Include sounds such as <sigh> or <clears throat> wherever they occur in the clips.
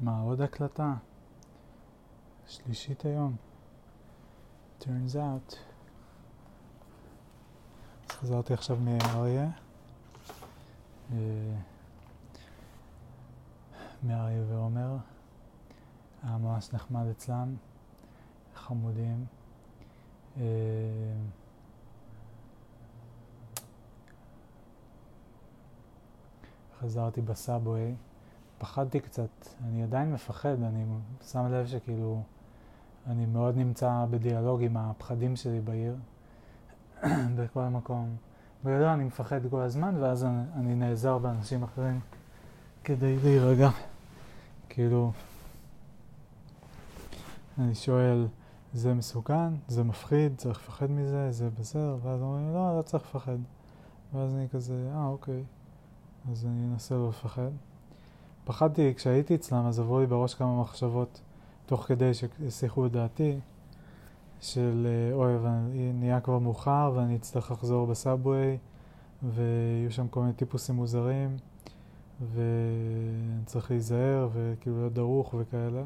מה, עוד הקלטה? שלישית היום. turns out. אז חזרתי עכשיו מאריה. אה, מאריה ועומר. היה ממש נחמד אצלם, חמודים. אה, חזרתי בסאבווי. פחדתי קצת, אני עדיין מפחד, אני שם לב שכאילו אני מאוד נמצא בדיאלוג עם הפחדים שלי בעיר, <clears throat> בכל מקום. בגדול אני מפחד כל הזמן ואז אני, אני נעזר באנשים אחרים כדי להירגע. כאילו, אני שואל, זה מסוכן? זה מפחיד? צריך לפחד מזה? זה בסדר? ואז אומרים, לא, לא צריך לפחד. ואז אני כזה, אה, אוקיי. אז אני אנסה לא לפחד. פחדתי, כשהייתי אצלם, אז עברו לי בראש כמה מחשבות תוך כדי שהסיחו את דעתי, של אוי, נהיה כבר מאוחר ואני אצטרך לחזור בסאבווי, ויהיו שם כל מיני טיפוסים מוזרים, ואני צריך להיזהר וכאילו להיות דרוך וכאלה.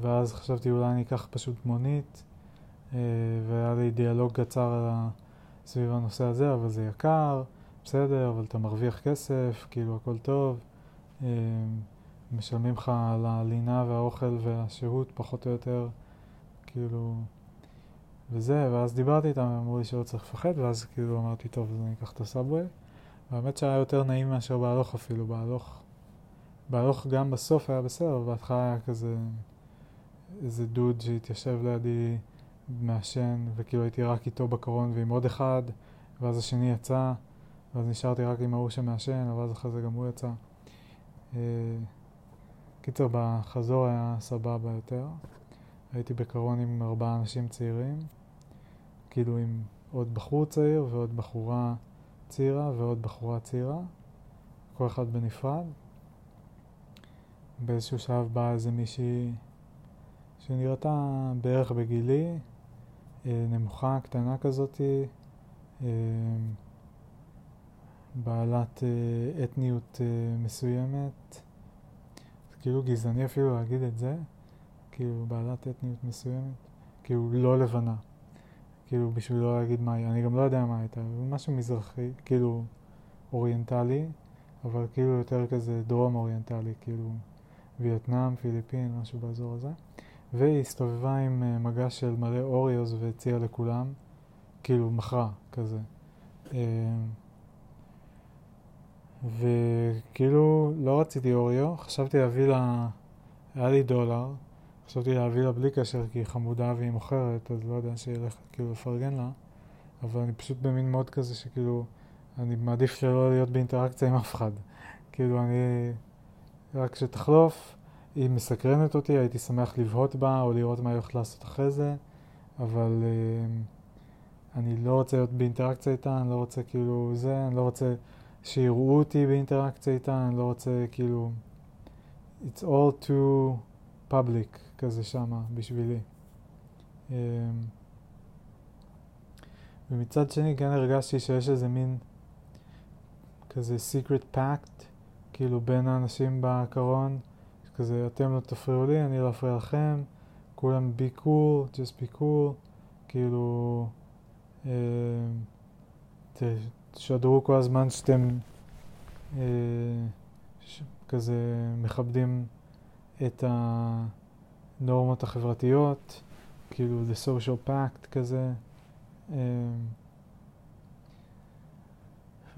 ואז חשבתי אולי אני אקח פשוט מונית, אה, והיה לי דיאלוג קצר סביב הנושא הזה, אבל זה יקר, בסדר, אבל אתה מרוויח כסף, כאילו הכל טוב. אה, משלמים לך על הלינה והאוכל והשהות פחות או יותר, כאילו, וזה, ואז דיברתי איתם, אמרו לי שלא צריך לפחד, ואז כאילו אמרתי, טוב, אז אני אקח את הסאבווי. והאמת שהיה יותר נעים מאשר בהלוך אפילו, בהלוך, בהלוך גם בסוף היה בסדר, בהתחלה היה כזה איזה דוד שהתיישב לידי מעשן, וכאילו הייתי רק איתו בקרון ועם עוד אחד, ואז השני יצא, ואז נשארתי רק עם ההוא שמעשן, ואז אחרי זה גם הוא יצא. אה, קיצר, בחזור היה סבבה יותר. הייתי בקרון עם ארבעה אנשים צעירים, כאילו עם עוד בחור צעיר ועוד בחורה צעירה ועוד בחורה צעירה, כל אחד בנפרד. באיזשהו שלב באה איזה מישהי שנראתה בערך בגילי, אה, נמוכה, קטנה כזאתי, אה, בעלת אה, אתניות מסוימת. כאילו גזעני אפילו להגיד את זה, כאילו בעלת אתניות מסוימת, כאילו לא לבנה, כאילו בשביל לא להגיד מה היא, אני גם לא יודע מה הייתה, משהו מזרחי, כאילו אוריינטלי, אבל כאילו יותר כזה דרום אוריינטלי, כאילו וייטנאם, פיליפין, משהו באזור הזה. והיא הסתובבה עם אה, מגש של מלא אוריוס והציעה לכולם, כאילו מכרה כזה. אה, וכאילו לא רציתי אוריו, חשבתי להביא לה, היה לי דולר, חשבתי להביא לה בלי קשר כי היא חמודה והיא מוכרת, אז לא יודע שילך כאילו לפרגן לה, אבל אני פשוט במין מוד כזה שכאילו, אני מעדיף שלא להיות באינטראקציה עם אף אחד. כאילו אני, רק שתחלוף, היא מסקרנת אותי, הייתי שמח לבהות בה או לראות מה היא הולכת לעשות אחרי זה, אבל uh, אני לא רוצה להיות באינטראקציה איתה, אני לא רוצה כאילו זה, אני לא רוצה שיראו אותי באינטראקציה איתה, אני לא רוצה כאילו... It's all too public כזה שמה בשבילי. Um, ומצד שני כן הרגשתי שיש איזה מין כזה secret pact, כאילו בין האנשים בקרון, כזה אתם לא תפריעו לי, אני לא אפריע לכם, כולם be cool, just be cool, כאילו uh, תשדרו כל הזמן שאתם uh, ש, כזה מכבדים את הנורמות החברתיות, כאילו the social pact כזה. Uh,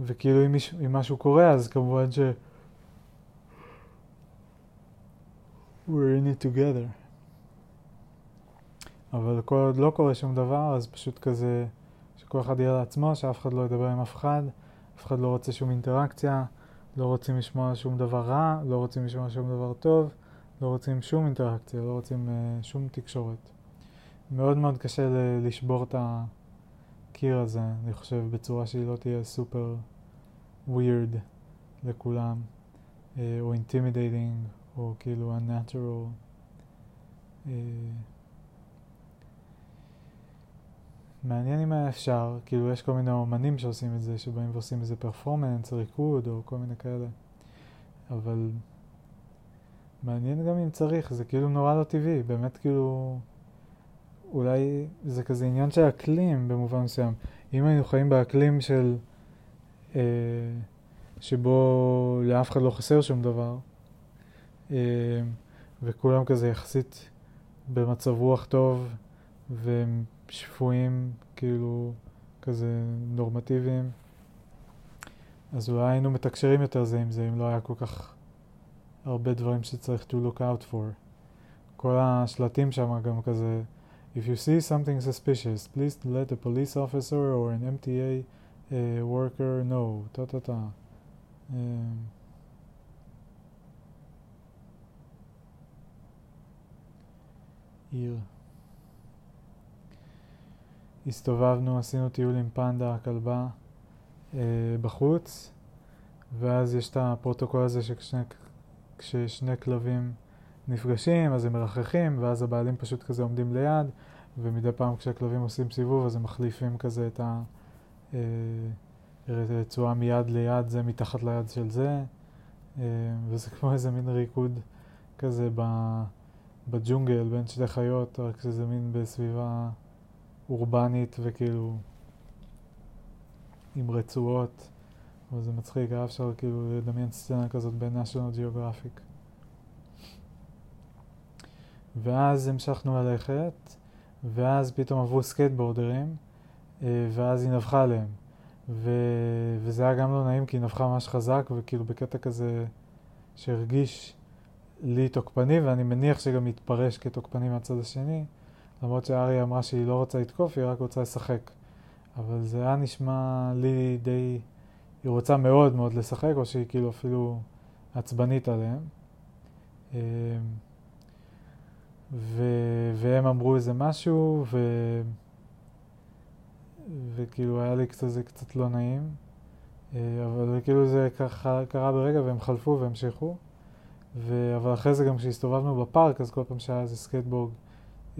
וכאילו אם, מיש, אם משהו קורה אז כמובן ש... we're in it together. אבל כל עוד לא קורה שום דבר, אז פשוט כזה, שכל אחד יהיה לעצמו, שאף אחד לא ידבר עם אף אחד, אף אחד לא רוצה שום אינטראקציה, לא רוצים לשמוע שום דבר רע, לא רוצים לשמוע שום דבר טוב, לא רוצים שום אינטראקציה, לא רוצים uh, שום תקשורת. מאוד מאוד קשה ל- לשבור את הקיר הזה, אני חושב, בצורה שהיא לא תהיה סופר weird לכולם, uh, או intimidating, או כאילו unnatural. Uh, מעניין אם היה אפשר, כאילו יש כל מיני אומנים שעושים את זה, שבאים ועושים איזה פרפורמנס, ריקוד או כל מיני כאלה, אבל מעניין גם אם צריך, זה כאילו נורא לא טבעי, באמת כאילו, אולי זה כזה עניין של אקלים במובן מסוים. אם היינו חיים באקלים של, אה, שבו לאף אחד לא חסר שום דבר, אה, וכולם כזה יחסית במצב רוח טוב, והם שפויים, כאילו, כזה נורמטיביים, אז אולי היינו מתקשרים יותר זה עם זה, אם לא היה כל כך הרבה דברים שצריך to look out for. כל השלטים שם גם כזה, If you see something suspicious, please let a police officer or an MTA uh, worker know. טה טה טה. עיר. הסתובבנו, עשינו טיול עם פנדה, הכלבה, אה, בחוץ, ואז יש את הפרוטוקול הזה שכששני כלבים נפגשים, אז הם מרחכים, ואז הבעלים פשוט כזה עומדים ליד, ומדי פעם כשהכלבים עושים סיבוב, אז הם מחליפים כזה את הרצועה אה, מיד ליד, זה מתחת ליד של זה, אה, וזה כמו איזה מין ריקוד כזה בג'ונגל בין שתי חיות, רק שזה מין בסביבה אורבנית וכאילו עם רצועות, אבל זה מצחיק, היה אפשר כאילו לדמיין סצנה כזאת ב-National Geographic. ואז המשכנו ללכת, ואז פתאום עברו סקייטבורדרים, אה, ואז היא נבחה עליהם. ו... וזה היה גם לא נעים, כי היא נבחה ממש חזק, וכאילו בקטע כזה שהרגיש לי תוקפני, ואני מניח שגם יתפרש כתוקפני מהצד השני, למרות שאריה אמרה שהיא לא רוצה לתקוף, היא רק רוצה לשחק. אבל זה היה נשמע לי די... היא רוצה מאוד מאוד לשחק, או שהיא כאילו אפילו עצבנית עליהם. אמ, ו... והם אמרו איזה משהו, ו... וכאילו היה לי קצת, זה קצת לא נעים. אה, אבל כאילו זה ככה קרה ברגע והם חלפו והמשיכו. ו... אבל אחרי זה גם כשהסתובבנו בפארק, אז כל פעם שהיה איזה סקייטבורד,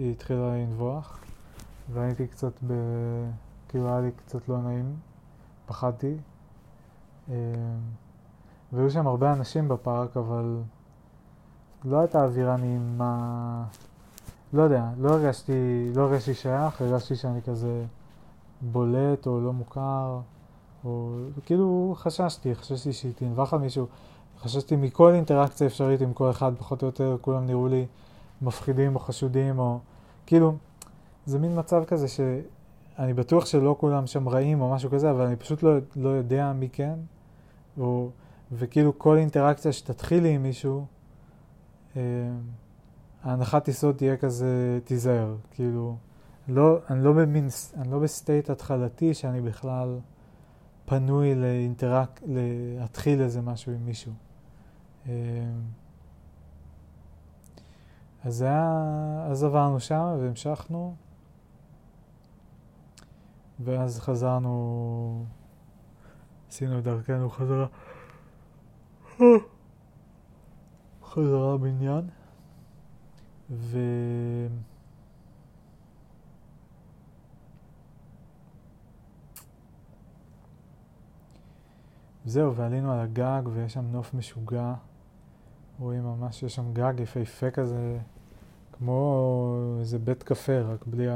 היא התחילה לנבוח. והייתי קצת ב... כאילו היה לי קצת לא נעים, פחדתי. אמ, והיו שם הרבה אנשים בפארק, אבל לא הייתה אווירה נעימה, לא יודע, לא הרגשתי, לא הרגשתי שייך, הרגשתי שאני כזה בולט או לא מוכר, או כאילו חששתי, חששתי שהיא תנבח על מישהו, חששתי מכל אינטראקציה אפשרית עם כל אחד, פחות או יותר כולם נראו לי מפחידים או חשודים, או כאילו, זה מין מצב כזה ש... אני בטוח שלא כולם שם רעים או משהו כזה, אבל אני פשוט לא, לא יודע מי כן, או, וכאילו כל אינטראקציה שתתחילי עם מישהו, אה, ההנחת יסוד תהיה כזה, תיזהר, כאילו, לא, אני, לא במין, אני לא ב state התחלתי שאני בכלל פנוי לאינטראק, להתחיל איזה משהו עם מישהו. אה, אז, היה, אז עברנו שם והמשכנו. ואז חזרנו, עשינו את דרכנו חזרה, חזרה בניין, ו... זהו, ועלינו על הגג ויש שם נוף משוגע. רואים ממש, יש שם גג יפהפה כזה, כמו איזה בית קפה, רק בלי.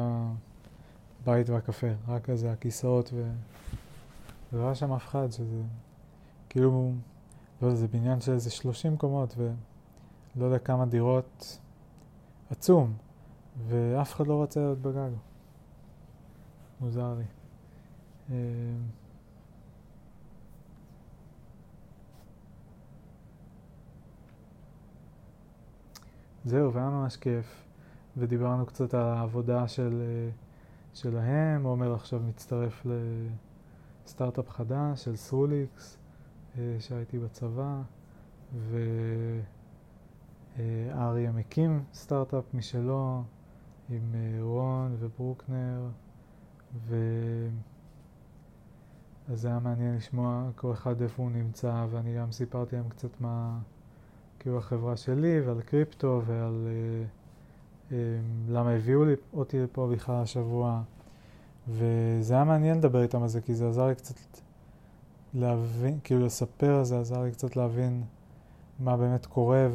הבית והקפה, רק כזה הכיסאות ו... ולא היה שם אף אחד, שזה כאילו, לא זה בניין של איזה 30 קומות ולא יודע כמה דירות, עצום, ואף אחד לא רצה להיות בגג. מוזר לי. זהו, והיה ממש כיף, ודיברנו קצת על העבודה של... Uh, שלהם, עומר עכשיו מצטרף לסטארט-אפ חדש של סרוליקס, אה, שהייתי בצבא, ואריה מקים סטארט-אפ משלו עם אה, רון וברוקנר, ו... אז זה היה מעניין לשמוע כל אחד איפה הוא נמצא, ואני גם סיפרתי להם קצת מה, כאילו החברה שלי, ועל קריפטו, ועל... אה, אמ, למה הביאו לי אותי לפה בכלל השבוע, וזה היה מעניין לדבר איתם על זה, כי זה עזר לי קצת להבין, כאילו לספר, זה עזר לי קצת להבין מה באמת קורה,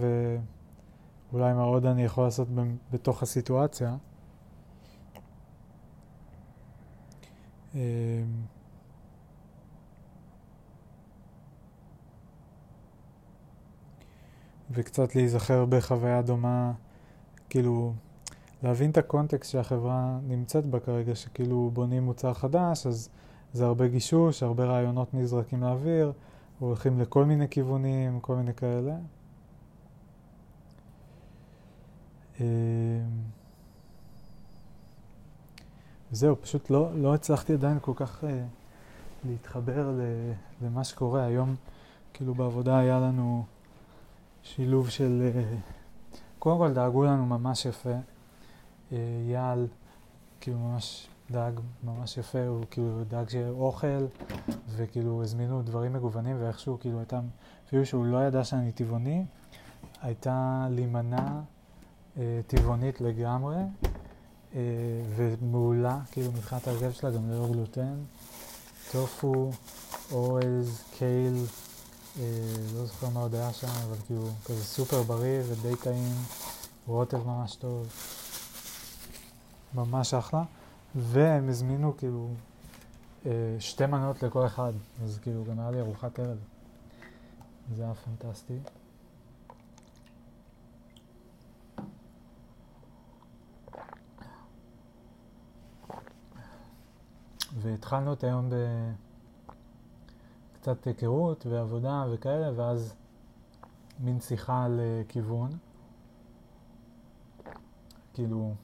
אולי מה עוד אני יכול לעשות בתוך הסיטואציה. אמ, וקצת להיזכר בחוויה דומה, כאילו להבין את הקונטקסט שהחברה נמצאת בה כרגע, שכאילו בונים מוצר חדש, אז זה הרבה גישוש, הרבה רעיונות נזרקים לאוויר, הולכים לכל מיני כיוונים, כל מיני כאלה. אמ, זהו, פשוט לא, לא הצלחתי עדיין כל כך uh, להתחבר למה שקורה. היום, כאילו בעבודה היה לנו שילוב של... Uh, קודם כל דאגו לנו ממש יפה. Uh, יעל, כאילו ממש דאג ממש יפה, הוא כאילו דאג שיהיה אוכל, וכאילו הזמינו דברים מגוונים, ואיכשהו כאילו הייתה, אפילו שהוא לא ידע שאני טבעוני, הייתה להימנע אה, טבעונית לגמרי, אה, ומעולה, כאילו מבחינת הרכב שלה, גם ללא גלוטן, טופו, אורז, קייל, אה, לא זוכר מה עוד היה שם, אבל כאילו כזה סופר בריא ודי טעים, רוטב ממש טוב, ממש אחלה. והם הזמינו כאילו אה, שתי מנות לכל אחד, אז כאילו גם היה לי ארוחת ערב. זה היה פנטסטי. והתחלנו את היום בקצת היכרות ועבודה וכאלה, ואז מין שיחה על כיוון. כאילו,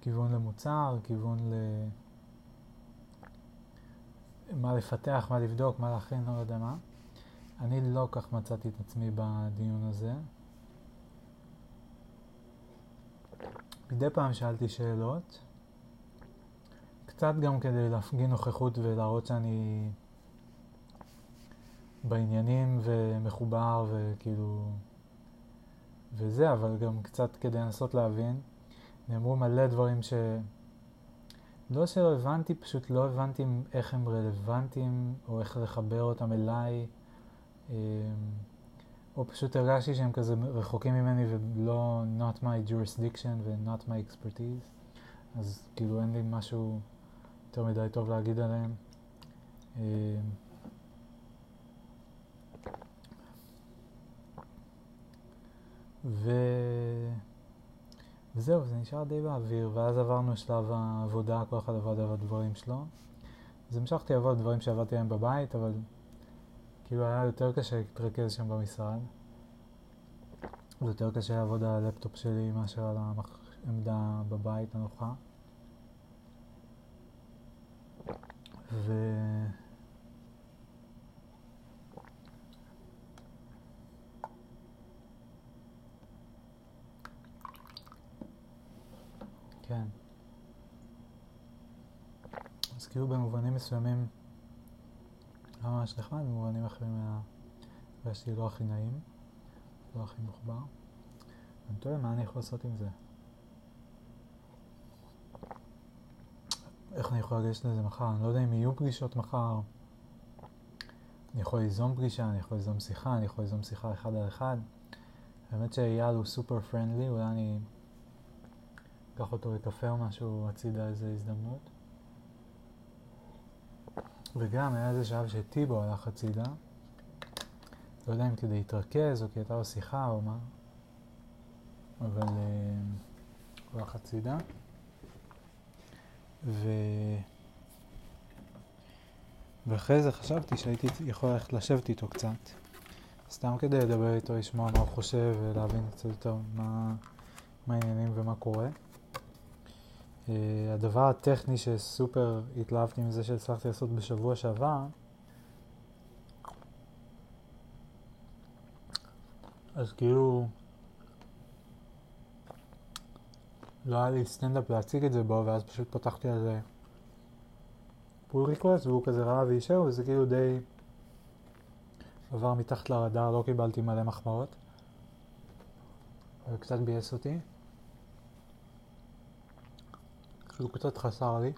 כיוון למוצר, כיוון ל... מה לפתח, מה לבדוק, מה להכין, לא יודע מה. אני לא כך מצאתי את עצמי בדיון הזה. מדי פעם שאלתי שאלות, קצת גם כדי להפגין נוכחות ולהראות שאני בעניינים ומחובר וכאילו וזה, אבל גם קצת כדי לנסות להבין. נאמרו מלא דברים ש... לא שלא הבנתי, פשוט לא הבנתי איך הם רלוונטיים, או איך לחבר אותם אליי, אמ, או פשוט הרגשתי שהם כזה רחוקים ממני ולא not my jurisdiction ו-not my expertise, אז כאילו אין לי משהו יותר מדי טוב להגיד עליהם. ו... וזהו, זה נשאר די באוויר, ואז עברנו שלב העבודה, כל אחד עבד על הדברים שלו. אז המשכתי לעבוד דברים שעבדתי עליהם בבית, אבל כאילו היה יותר קשה להתרכז שם במשרד. זה יותר קשה לעבוד על הלפטופ שלי מאשר על העמדה בבית הנוחה. ו... כן. אז כאילו במובנים מסוימים היה ממש נחמד, במובנים אחרים היה... הרגשתי לא הכי נעים, לא הכי מחובר. אני תוהה מה אני יכול לעשות עם זה. איך אני יכול לגשת לזה מחר? אני לא יודע אם יהיו פגישות מחר. אני יכול ליזום פגישה, אני יכול ליזום שיחה, אני יכול ליזום שיחה אחד על אחד. האמת שאייל הוא סופר פרנדלי, אולי אני אקח אותו או משהו הצידה איזה הזדמנות. וגם היה איזה שלב שטיבו הלך הצידה. לא יודע אם כדי להתרכז או כי הייתה לו שיחה או מה, אבל uh, הוא הלך הצידה. ו... ואחרי זה חשבתי שהייתי יכול ללכת לשבת איתו קצת. סתם כדי לדבר איתו, לשמוע מה הוא חושב ולהבין קצת יותר מה, מה העניינים ומה קורה. אה, הדבר הטכני שסופר התלהבתי מזה שהצלחתי לעשות בשבוע שעבר, אז כאילו לא היה לי סטנדאפ להציג את זה בו, ואז פשוט פתחתי על זה pull request, והוא כזה ראה ואישר, וזה כאילו די עבר מתחת לרדאר, לא קיבלתי מלא מחמאות, וקצת ביאס אותי. שהוא קצת חסר לי.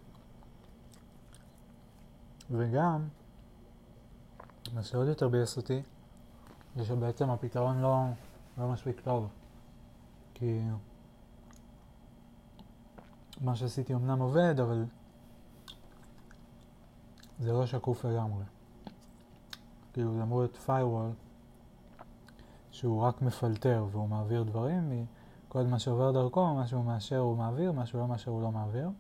וגם, מה שעוד יותר ביאס אותי, זה שבעצם הפתרון לא, לא מספיק טוב. כי מה שעשיתי אמנם עובד, אבל זה לא שקוף לגמרי. כאילו זה אמור להיות firewall שהוא רק מפלטר והוא מעביר דברים, כל מה שעובר דרכו, מה שהוא מאשר הוא מעביר, מה שהוא לא מאשר הוא לא מעביר.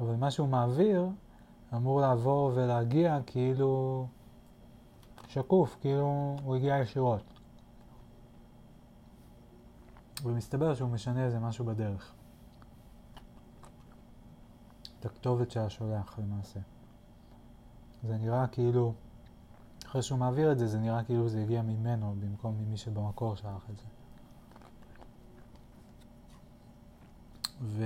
אבל מה שהוא מעביר אמור לעבור ולהגיע כאילו שקוף, כאילו הוא הגיע ישירות. ומסתבר שהוא משנה איזה משהו בדרך. את הכתובת של השולח למעשה. זה נראה כאילו, אחרי שהוא מעביר את זה, זה נראה כאילו זה הגיע ממנו במקום ממי שבמקור שלח את זה. ו...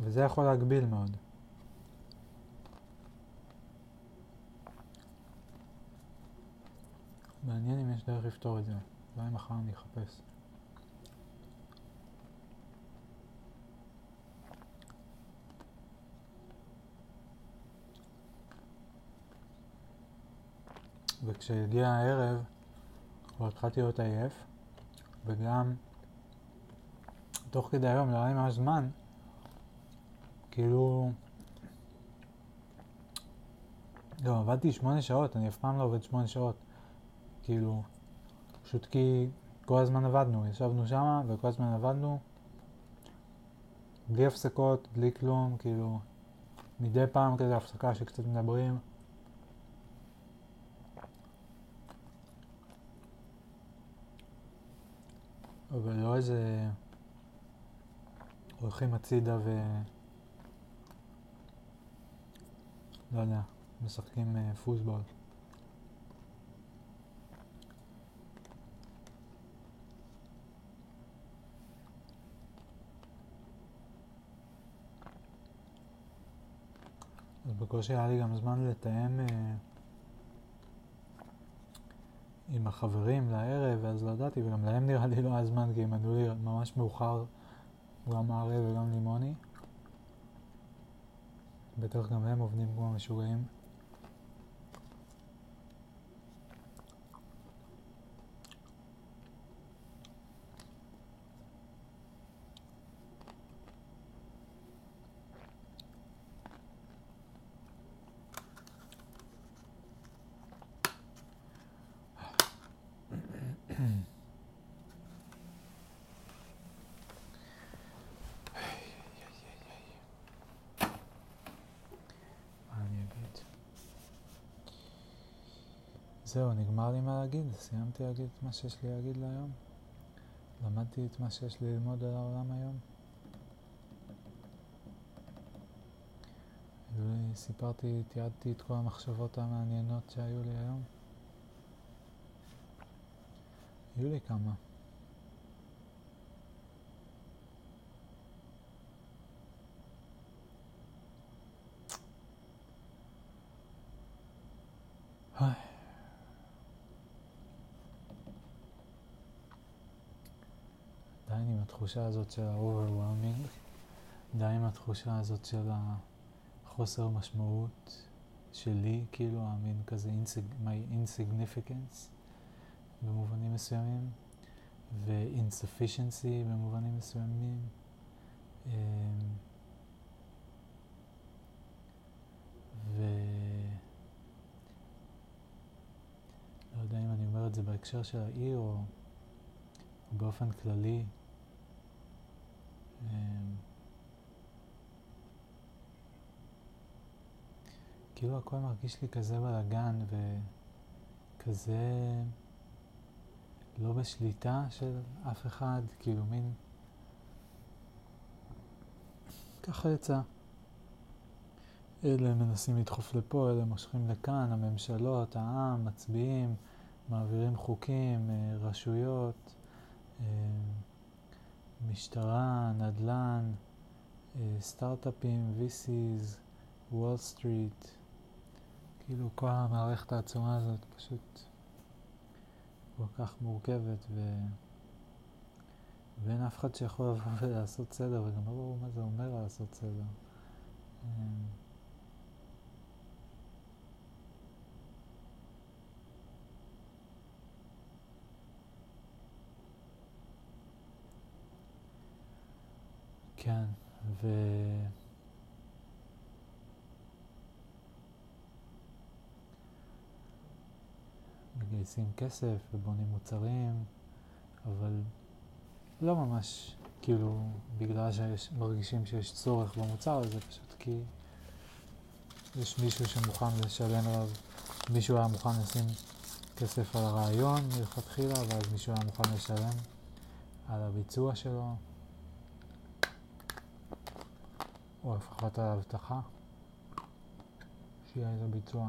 וזה יכול להגביל מאוד. מעניין אם יש דרך לפתור את זה. אולי מחר אני אחפש. וכשהגיע הערב, כבר התחלתי להיות עייף, וגם תוך כדי היום, לא היה לי ממש זמן, כאילו... לא, עבדתי שמונה שעות, אני אף פעם לא עובד שמונה שעות. כאילו, פשוט כי כל הזמן עבדנו, ישבנו שמה וכל הזמן עבדנו, בלי הפסקות, בלי כלום, כאילו, מדי פעם כזה הפסקה שקצת מדברים. אבל לא איזה הולכים הצידה ו... לא יודע, משחקים uh, פוסבול. אז בקושי היה לי גם זמן לתאם uh, עם החברים לערב, ואז לא ידעתי, וגם להם נראה לי לא היה זמן, כי הם ענו לי ממש מאוחר, גם הערב וגם לימוני. בטח גם הם עובדים כמו משוגעים. זהו, נגמר לי מה להגיד, סיימתי להגיד את מה שיש לי להגיד להיום. למדתי את מה שיש לי ללמוד על העולם היום. סיפרתי, תיעדתי את כל המחשבות המעניינות שהיו לי היום. היו לי כמה. היי. עדיין עם התחושה הזאת של ה-overwhelming, עדיין עם התחושה הזאת של החוסר משמעות שלי, כאילו המין כזה my insignificance במובנים מסוימים, ו-insufficiency במובנים מסוימים. אמ, ו... לא יודע אם אני אומר את זה בהקשר של העיר או באופן כללי. אמ, כאילו הכל מרגיש לי כזה בלאגן וכזה לא בשליטה של אף אחד, כאילו מין... ככה יצא. אלה מנסים לדחוף לפה, אלה מושכים לכאן, הממשלות, העם, מצביעים, מעבירים חוקים, אה, רשויות, אה, משטרה, נדל"ן, אה, סטארט-אפים, VCs, וול סטריט, כאילו כל המערכת העצומה הזאת פשוט כל כך מורכבת ו... ואין אף אחד שיכול לבוא ולעשות סדר, וגם לא ברור מה זה אומר לעשות סדר. כן, ו... מגייסים כסף ובונים מוצרים, אבל לא ממש כאילו בגלל שמרגישים שיש צורך במוצר הזה, פשוט כי יש מישהו שמוכן לשלם עליו, מישהו היה מוכן לשים כסף על הרעיון מלכתחילה, ואז מישהו היה מוכן לשלם על הביצוע שלו, או לפחות ההבטחה שיהיה איזה ביצוע.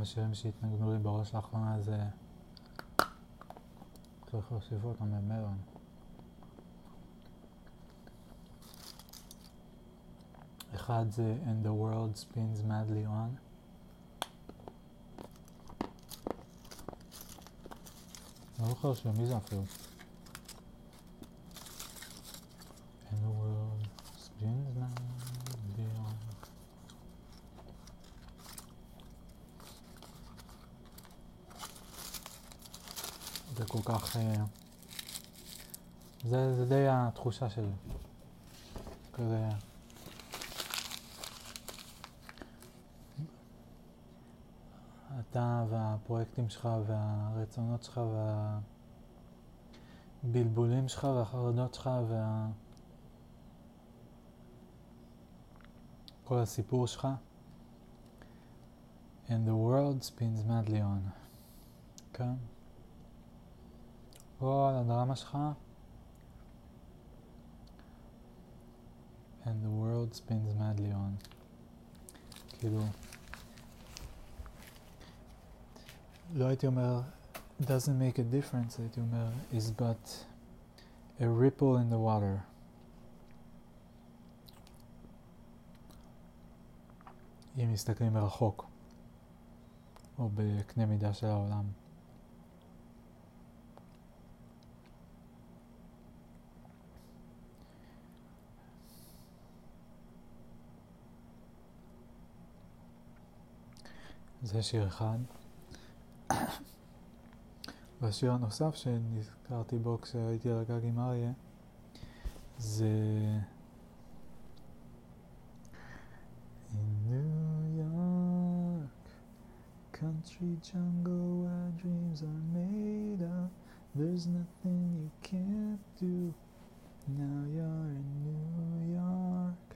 כמה שירים שהתנגנו לי בראש לאחרונה זה צריך להוסיף אותם במלון. אחד זה And the world spins madly on. אני לא זוכר של מי זה אפילו. And the world spins madly on. זה כל כך... אה, זה, זה די התחושה שלי. כזה... אתה והפרויקטים שלך והרצונות שלך והבלבולים שלך והחרדות שלך וה... כל הסיפור שלך. And the world spins madly on. כן? כל הדרמה שלך. And the world spins madly on. כאילו... לא הייתי אומר doesn't make a difference, הייתי אומר is but a ripple in the water. אם מסתכלים מרחוק, או בקנה מידה של העולם. זה שיר אחד. והשיר הנוסף שנזכרתי בו כשהייתי על הגג עם אריה זה In country jungle where dreams are made of There's nothing you can't do Now you're in New York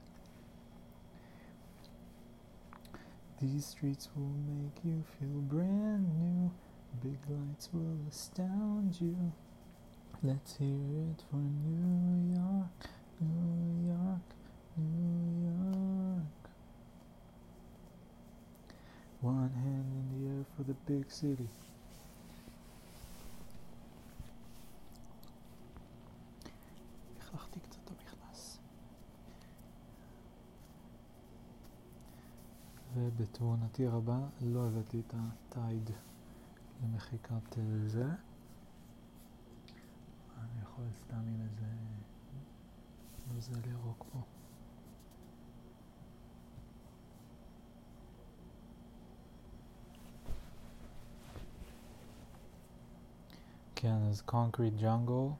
These streets will make you feel brand new. Big lights will astound you. Let's hear it for New York, New York, New York. One hand in the air for the big city. ובתאונתי רבה לא הבאתי את הטייד למחיקת זה. אני יכול סתם עם איזה נוזל ירוק פה. כן, אז Concrete Jungle.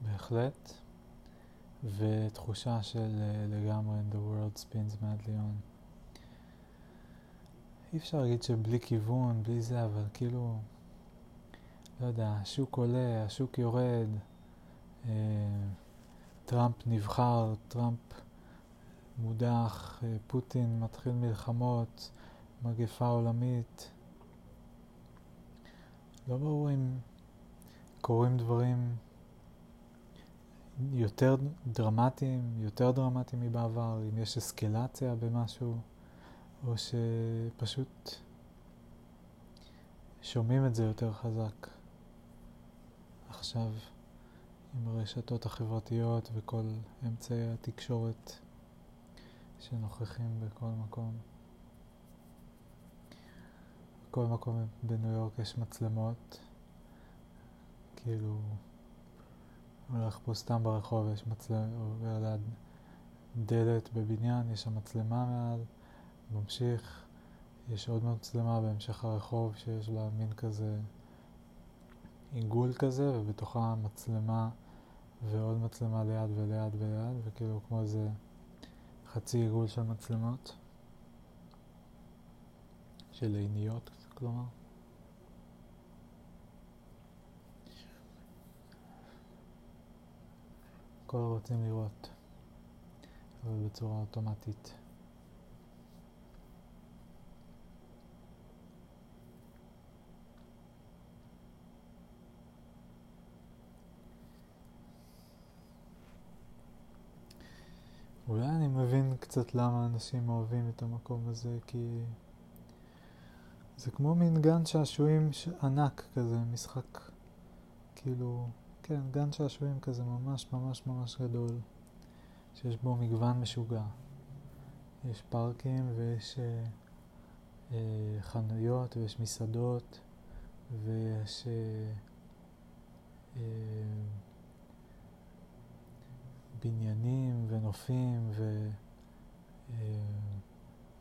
בהחלט. ותחושה של uh, לגמרי The world spins madly on. אי אפשר להגיד שבלי כיוון, בלי זה, אבל כאילו, לא יודע, השוק עולה, השוק יורד, אה, טראמפ נבחר, טראמפ מודח, אה, פוטין מתחיל מלחמות, מגפה עולמית. לא ברור אם קורים דברים יותר דרמטיים, יותר דרמטיים מבעבר, אם יש אסקלציה במשהו, או שפשוט שומעים את זה יותר חזק עכשיו עם הרשתות החברתיות וכל אמצעי התקשורת שנוכחים בכל מקום. בכל מקום בניו יורק יש מצלמות, כאילו הולך פה סתם ברחוב, יש מצלמה, עובר ליד דלת בבניין, יש שם מצלמה מעל, ממשיך, יש עוד מצלמה בהמשך הרחוב שיש לה מין כזה עיגול כזה, ובתוכה מצלמה ועוד מצלמה ליד וליד וליד, וכאילו כמו איזה חצי עיגול של מצלמות, של עיניות, כלומר. הכל רוצים לראות, אבל בצורה אוטומטית. אולי אני מבין קצת למה אנשים אוהבים את המקום הזה, כי זה כמו מין גן שעשועים ענק כזה, משחק, כאילו, כן, גן שעשועים כזה ממש ממש ממש גדול, שיש בו מגוון משוגע. יש פארקים ויש אה, אה, חנויות ויש מסעדות ויש אה, אה, בניינים ונופים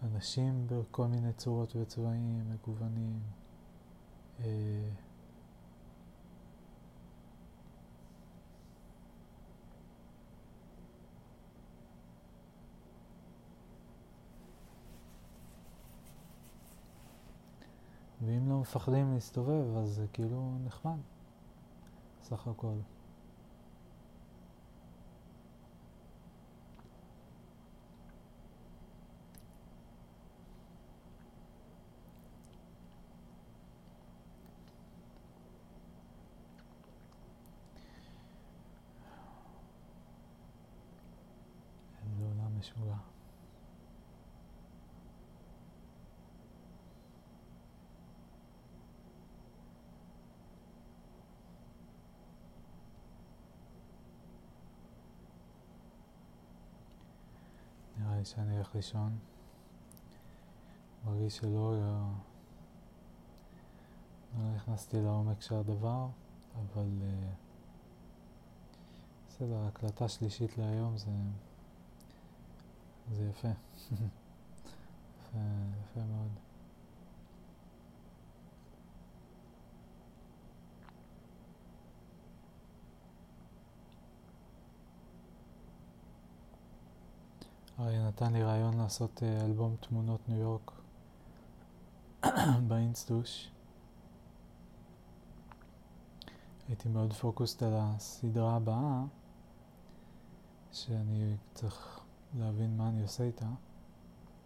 ואנשים אה, בכל מיני צורות וצבעים מגוונים. ואם לא מפחדים להסתובב, אז זה כאילו נחמד, סך הכל. איזה עולם משוגע. נראה לי שאני הולך לישון. מרגיש שלא לא נכנסתי לעומק של הדבר, אבל uh, בסדר, הקלטה שלישית להיום זה, זה יפה. <laughs> יפה, יפה מאוד. אריה נתן לי רעיון לעשות אה, אלבום תמונות ניו יורק <clears throat> באינסטוש. הייתי מאוד פוקוסט על הסדרה הבאה, שאני צריך להבין מה אני עושה איתה,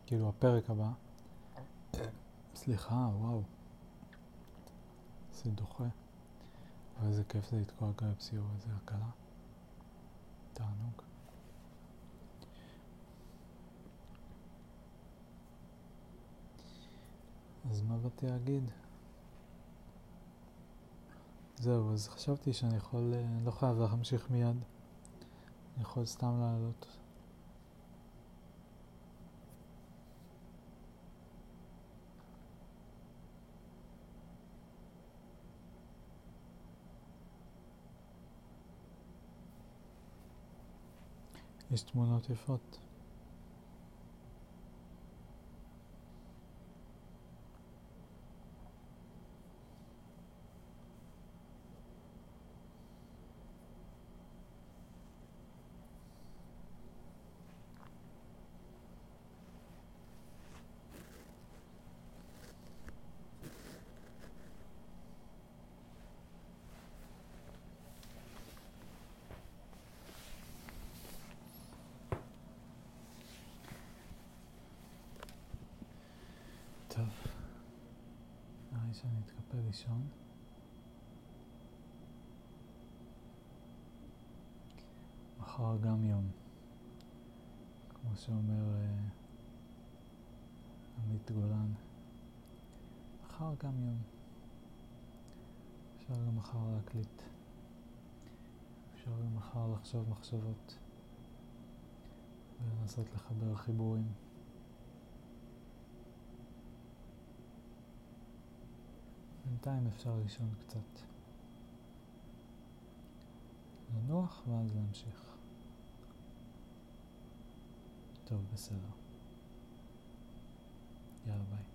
כאילו הפרק הבא. <clears throat> סליחה, וואו. זה דוחה. אבל איזה כיף זה לתקוע גרפסיור, איזה הקלה. תענוג. אז מה באתי להגיד? זהו, אז חשבתי שאני יכול, אני לא חייב להמשיך מיד. אני יכול סתם לעלות. יש תמונות יפות. שאני אתקפל לישון. מחר גם יום. כמו שאומר אה, עמית גולן. מחר גם יום. אפשר גם מחר להקליט. אפשר גם מחר לחשוב מחשבות ולנסות לחבר חיבורים. בינתיים אפשר לישון קצת. לנוח ואז להמשיך. טוב, בסדר. יאללה ביי.